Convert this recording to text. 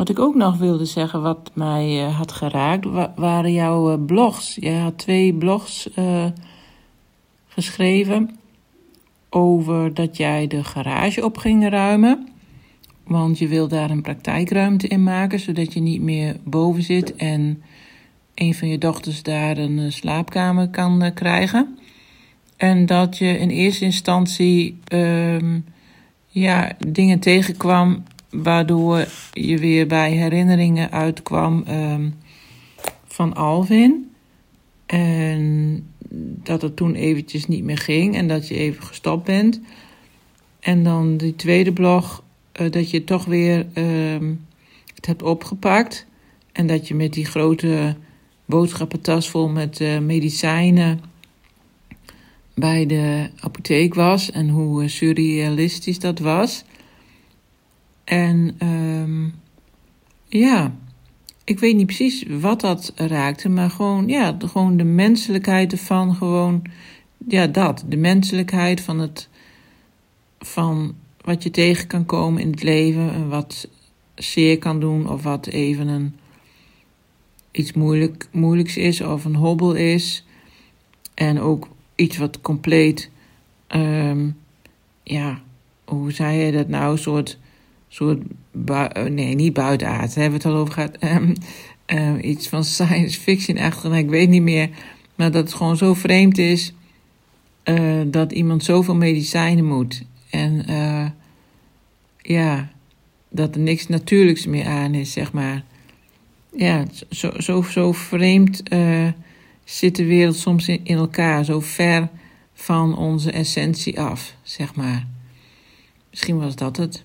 Wat ik ook nog wilde zeggen, wat mij uh, had geraakt, wa waren jouw uh, blogs. Je had twee blogs uh, geschreven over dat jij de garage op ging ruimen. Want je wil daar een praktijkruimte in maken, zodat je niet meer boven zit en een van je dochters daar een slaapkamer kan krijgen. En dat je in eerste instantie um, ja, dingen tegenkwam waardoor je weer bij herinneringen uitkwam um, van Alvin. En dat het toen eventjes niet meer ging en dat je even gestopt bent. En dan die tweede blog, uh, dat je toch weer um, het hebt opgepakt. En dat je met die grote boodschappentas vol met uh, medicijnen bij de apotheek was en hoe surrealistisch dat was. En um, ja, ik weet niet precies wat dat raakte, maar gewoon, ja, gewoon de menselijkheid ervan, gewoon, ja, dat. De menselijkheid van het, van wat je tegen kan komen in het leven en wat zeer kan doen of wat even een, iets moeilijk, moeilijks is of een hobbel is. En ook iets wat compleet, um, ja, hoe zei je dat nou, een soort soort, eh, nee, niet buitenaard, daar hebben we het al over gehad. Um, um, iets van science fiction achter, ik weet niet meer. Maar dat het gewoon zo vreemd is uh, dat iemand zoveel medicijnen moet. En uh, ja, dat er niks natuurlijks meer aan is, zeg maar. Ja, zo, zo, zo vreemd zit de wereld soms in, in elkaar, zo ver van onze essentie af, zeg maar. Misschien was dat het.